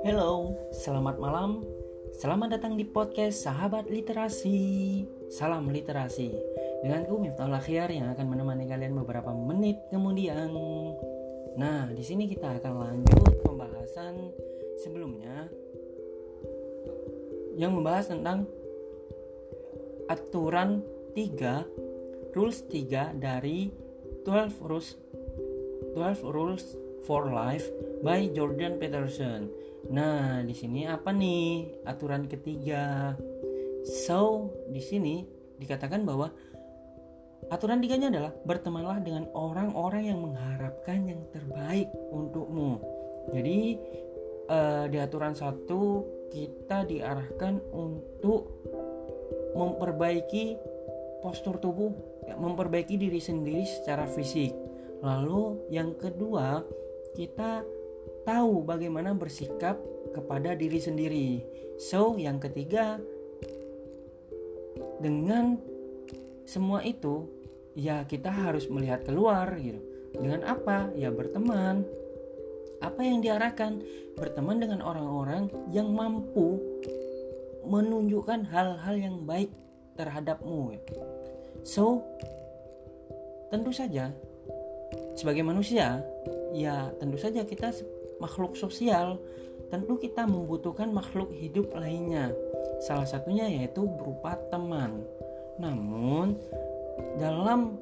Hello, selamat malam. Selamat datang di podcast Sahabat Literasi. Salam literasi. Denganku Miftah Lakhiar yang akan menemani kalian beberapa menit kemudian. Nah, di sini kita akan lanjut pembahasan sebelumnya yang membahas tentang aturan 3 rules 3 dari 12 rules 12 rules for life by Jordan Peterson. Nah, di sini apa nih aturan ketiga? So, di sini dikatakan bahwa aturan tiganya adalah bertemanlah dengan orang-orang yang mengharapkan yang terbaik untukmu. Jadi uh, di aturan satu kita diarahkan untuk memperbaiki postur tubuh, ya, memperbaiki diri sendiri secara fisik. Lalu yang kedua kita tahu bagaimana bersikap kepada diri sendiri. So, yang ketiga, dengan semua itu, ya kita harus melihat keluar gitu. Dengan apa? Ya berteman. Apa yang diarahkan? Berteman dengan orang-orang yang mampu menunjukkan hal-hal yang baik terhadapmu. So, tentu saja sebagai manusia ya tentu saja kita makhluk sosial. Tentu kita membutuhkan makhluk hidup lainnya. Salah satunya yaitu berupa teman. Namun dalam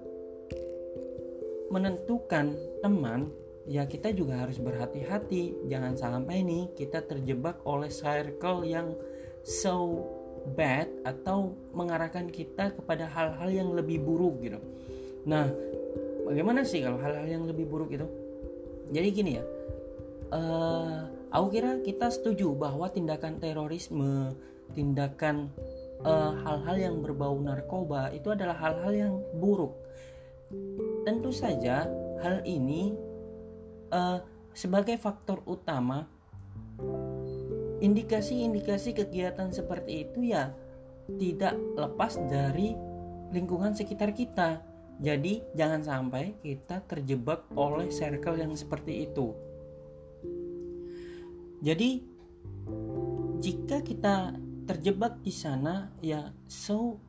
menentukan teman ya kita juga harus berhati-hati. Jangan sampai nih kita terjebak oleh circle yang so bad atau mengarahkan kita kepada hal-hal yang lebih buruk gitu. Nah bagaimana sih kalau hal-hal yang lebih buruk itu? Jadi gini ya uh, aku kira kita setuju bahwa tindakan terorisme tindakan eh, hal-hal uh, yang berbau narkoba itu adalah hal-hal yang buruk. Tentu saja hal ini uh, sebagai faktor utama indikasi-indikasi kegiatan seperti itu ya tidak lepas dari lingkungan sekitar kita jadi jangan sampai kita terjebak oleh circle yang seperti itu. Jadi jika kita terjebak di sana ya so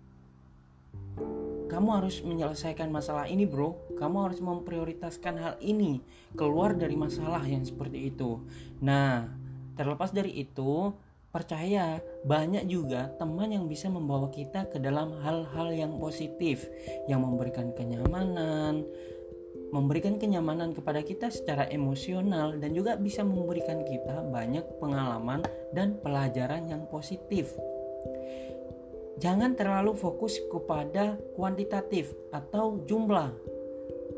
kamu harus menyelesaikan masalah ini bro kamu harus memprioritaskan hal ini keluar dari masalah yang seperti itu nah terlepas dari itu Percaya, banyak juga teman yang bisa membawa kita ke dalam hal-hal yang positif, yang memberikan kenyamanan, memberikan kenyamanan kepada kita secara emosional, dan juga bisa memberikan kita banyak pengalaman dan pelajaran yang positif. Jangan terlalu fokus kepada kuantitatif atau jumlah.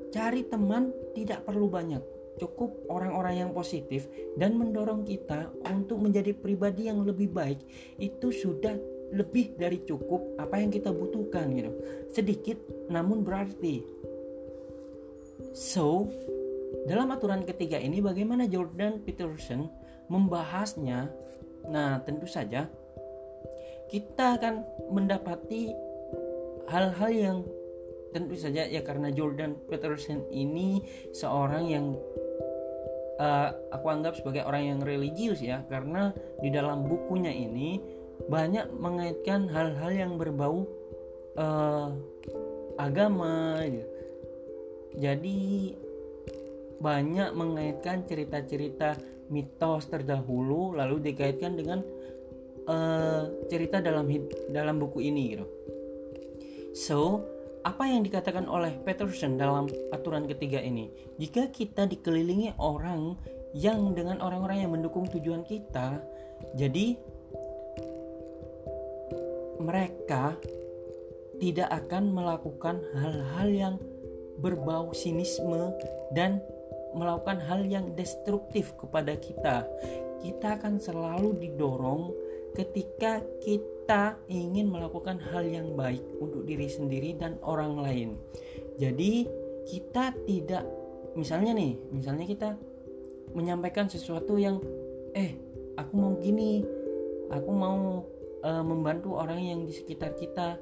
Cari teman tidak perlu banyak, cukup orang-orang yang positif dan mendorong kita untuk menjadi pribadi yang lebih baik itu sudah lebih dari cukup apa yang kita butuhkan gitu. Sedikit namun berarti. So dalam aturan ketiga ini bagaimana Jordan Peterson membahasnya? Nah tentu saja kita akan mendapati hal-hal yang tentu saja ya karena Jordan Peterson ini seorang yang uh, aku anggap sebagai orang yang religius ya karena di dalam bukunya ini banyak mengaitkan hal-hal yang berbau uh, agama gitu. jadi banyak mengaitkan cerita-cerita mitos terdahulu lalu dikaitkan dengan uh, cerita dalam dalam buku ini gitu so apa yang dikatakan oleh Peterson dalam aturan ketiga ini? Jika kita dikelilingi orang yang dengan orang-orang yang mendukung tujuan kita, jadi mereka tidak akan melakukan hal-hal yang berbau sinisme dan melakukan hal yang destruktif kepada kita. Kita akan selalu didorong ketika kita ingin melakukan hal yang baik untuk diri sendiri dan orang lain. Jadi kita tidak misalnya nih, misalnya kita menyampaikan sesuatu yang eh aku mau gini, aku mau uh, membantu orang yang di sekitar kita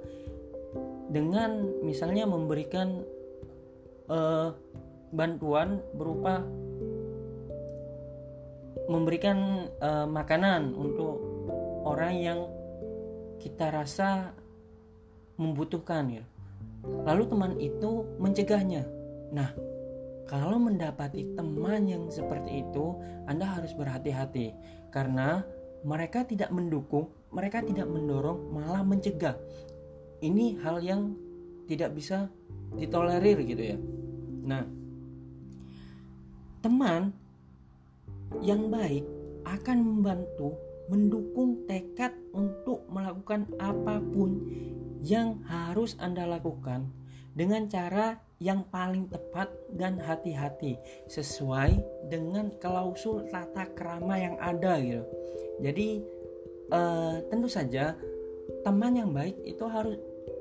dengan misalnya memberikan uh, bantuan berupa memberikan uh, makanan untuk orang yang kita rasa membutuhkan ya. Lalu teman itu mencegahnya. Nah, kalau mendapati teman yang seperti itu, Anda harus berhati-hati karena mereka tidak mendukung, mereka tidak mendorong, malah mencegah. Ini hal yang tidak bisa ditolerir gitu ya. Nah, teman yang baik akan membantu mendukung tekad untuk melakukan apa pun yang harus Anda lakukan dengan cara yang paling tepat dan hati-hati sesuai dengan klausul tata kerama yang ada gitu. Jadi uh, tentu saja teman yang baik itu harus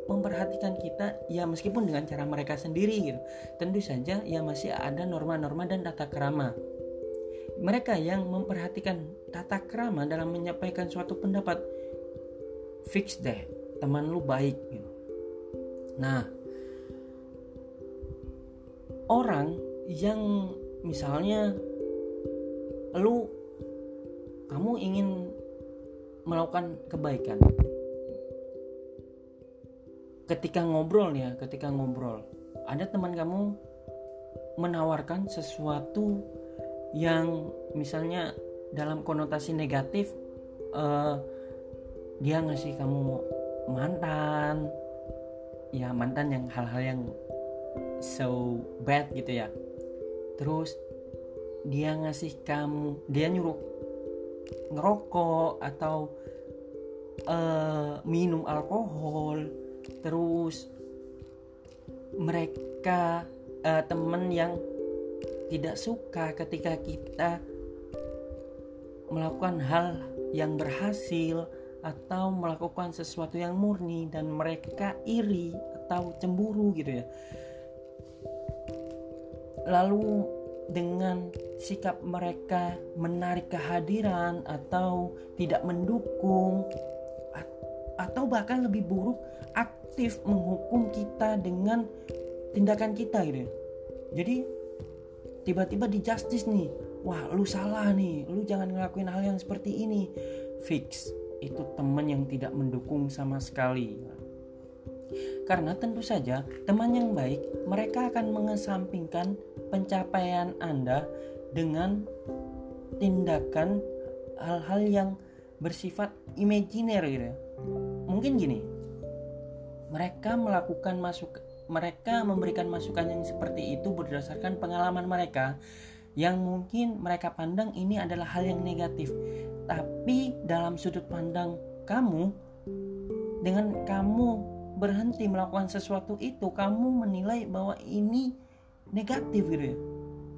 memperhatikan kita ya meskipun dengan cara mereka sendiri gitu. Tentu saja ya masih ada norma-norma dan tata kerama. Mereka yang memperhatikan tata kerama dalam menyampaikan suatu pendapat fix deh teman lu baik gitu. Nah, orang yang misalnya lu kamu ingin melakukan kebaikan ketika ngobrol ya ketika ngobrol ada teman kamu menawarkan sesuatu yang misalnya dalam konotasi negatif uh, dia ngasih kamu mantan. Ya mantan yang hal-hal yang so bad gitu ya. Terus dia ngasih kamu dia nyuruh ngerokok atau uh, minum alkohol. Terus mereka uh, temen yang tidak suka ketika kita melakukan hal yang berhasil atau melakukan sesuatu yang murni dan mereka iri atau cemburu gitu ya lalu dengan sikap mereka menarik kehadiran atau tidak mendukung atau bahkan lebih buruk aktif menghukum kita dengan tindakan kita gitu. Jadi tiba-tiba di justice nih, wah lu salah nih, lu jangan ngelakuin hal yang seperti ini. Fix itu teman yang tidak mendukung sama sekali. Karena tentu saja teman yang baik mereka akan mengesampingkan pencapaian Anda dengan tindakan hal-hal yang bersifat imajiner gitu ya. Mungkin gini. Mereka melakukan masuk mereka memberikan masukan yang seperti itu berdasarkan pengalaman mereka yang mungkin mereka pandang ini adalah hal yang negatif. Tapi dalam sudut pandang kamu dengan kamu berhenti melakukan sesuatu itu kamu menilai bahwa ini negatif gitu ya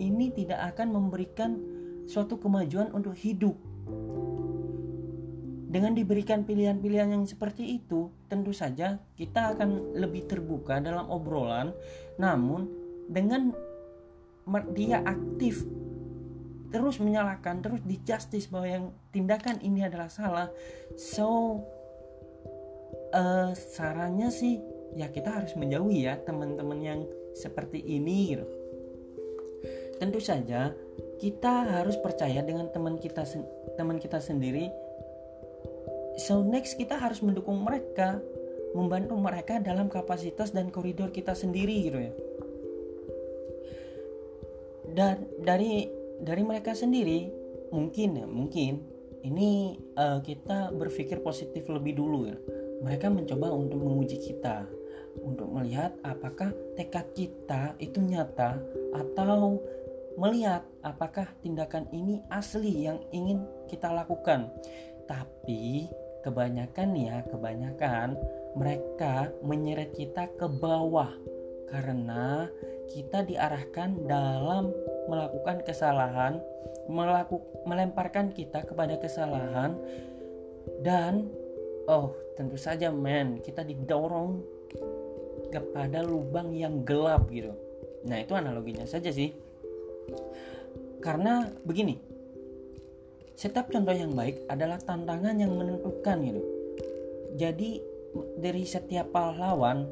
ini tidak akan memberikan suatu kemajuan untuk hidup dengan diberikan pilihan-pilihan yang seperti itu tentu saja kita akan lebih terbuka dalam obrolan namun dengan dia aktif terus menyalahkan terus di justice bahwa yang tindakan ini adalah salah so uh, sarannya sih ya kita harus menjauhi ya teman-teman yang seperti ini gitu. Tentu saja kita harus percaya dengan teman kita teman kita sendiri. So next kita harus mendukung mereka, membantu mereka dalam kapasitas dan koridor kita sendiri gitu ya. Dan dari dari mereka sendiri mungkin ya mungkin ini uh, kita berpikir positif lebih dulu ya mereka mencoba untuk menguji kita untuk melihat apakah tekad kita itu nyata atau melihat apakah tindakan ini asli yang ingin kita lakukan. Tapi kebanyakan ya, kebanyakan mereka menyeret kita ke bawah karena kita diarahkan dalam melakukan kesalahan, melaku, melemparkan kita kepada kesalahan dan oh tentu saja men kita didorong kepada lubang yang gelap gitu. Nah itu analoginya saja sih. Karena begini setiap contoh yang baik adalah tantangan yang menentukan gitu. Jadi dari setiap pahlawan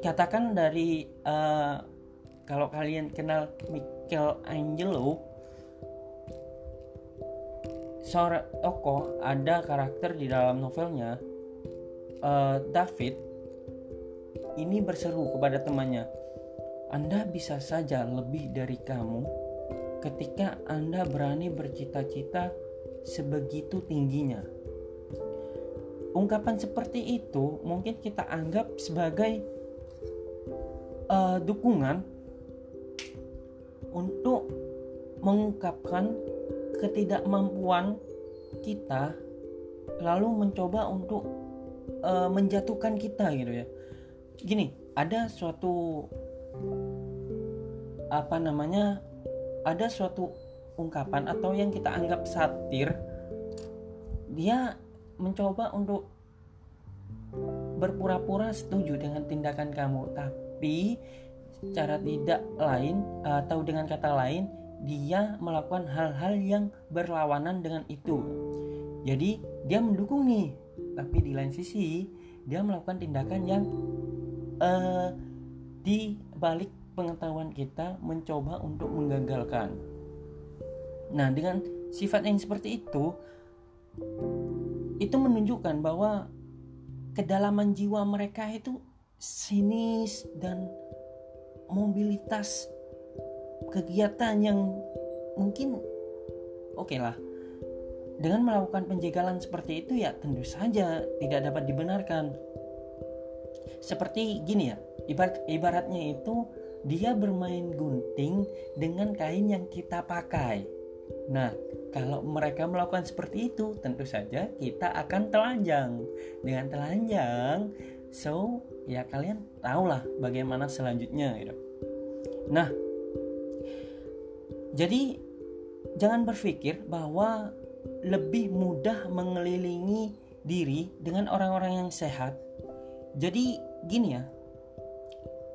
katakan dari uh, kalau kalian kenal Michelangelo seorang tokoh ada karakter di dalam novelnya uh, David. Ini berseru kepada temannya Anda bisa saja lebih dari kamu ketika Anda berani bercita-cita sebegitu tingginya. Ungkapan seperti itu mungkin kita anggap sebagai uh, dukungan untuk mengungkapkan ketidakmampuan kita lalu mencoba untuk uh, menjatuhkan kita gitu ya. Gini ada suatu apa namanya ada suatu ungkapan atau yang kita anggap satir dia mencoba untuk berpura-pura setuju dengan tindakan kamu tapi cara tidak lain atau dengan kata lain dia melakukan hal-hal yang berlawanan dengan itu. Jadi dia mendukung nih, tapi di lain sisi dia melakukan tindakan yang uh, di balik pengetahuan kita mencoba untuk menggagalkan. Nah, dengan sifat yang seperti itu itu menunjukkan bahwa kedalaman jiwa mereka itu sinis dan mobilitas kegiatan yang mungkin oke okay lah dengan melakukan penjagalan seperti itu ya tentu saja tidak dapat dibenarkan seperti gini ya ibarat ibaratnya itu dia bermain gunting dengan kain yang kita pakai. Nah kalau mereka melakukan seperti itu tentu saja kita akan telanjang. Dengan telanjang so ya kalian tahulah bagaimana selanjutnya gitu. Nah, jadi jangan berpikir bahwa lebih mudah mengelilingi diri dengan orang-orang yang sehat. Jadi gini ya,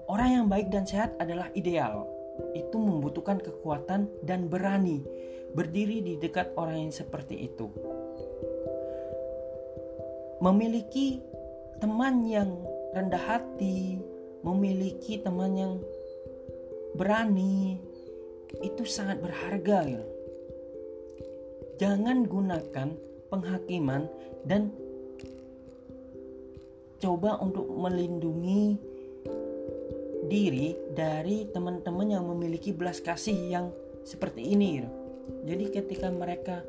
orang yang baik dan sehat adalah ideal. Itu membutuhkan kekuatan dan berani berdiri di dekat orang yang seperti itu. Memiliki teman yang rendah hati, memiliki teman yang berani itu sangat berharga gitu. Jangan gunakan penghakiman dan coba untuk melindungi diri dari teman-teman yang memiliki belas kasih yang seperti ini gitu. Jadi ketika mereka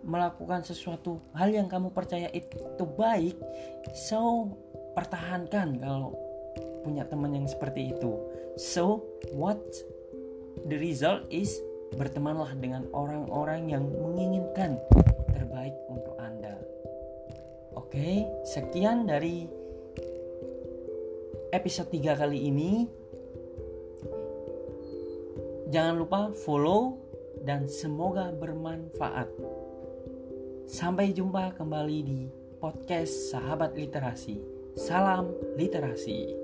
melakukan sesuatu hal yang kamu percaya itu baik, so pertahankan kalau punya teman yang seperti itu. So, what the result is bertemanlah dengan orang-orang yang menginginkan terbaik untuk Anda. Oke, sekian dari episode 3 kali ini. Jangan lupa follow dan semoga bermanfaat. Sampai jumpa kembali di podcast Sahabat Literasi. Salam literasi.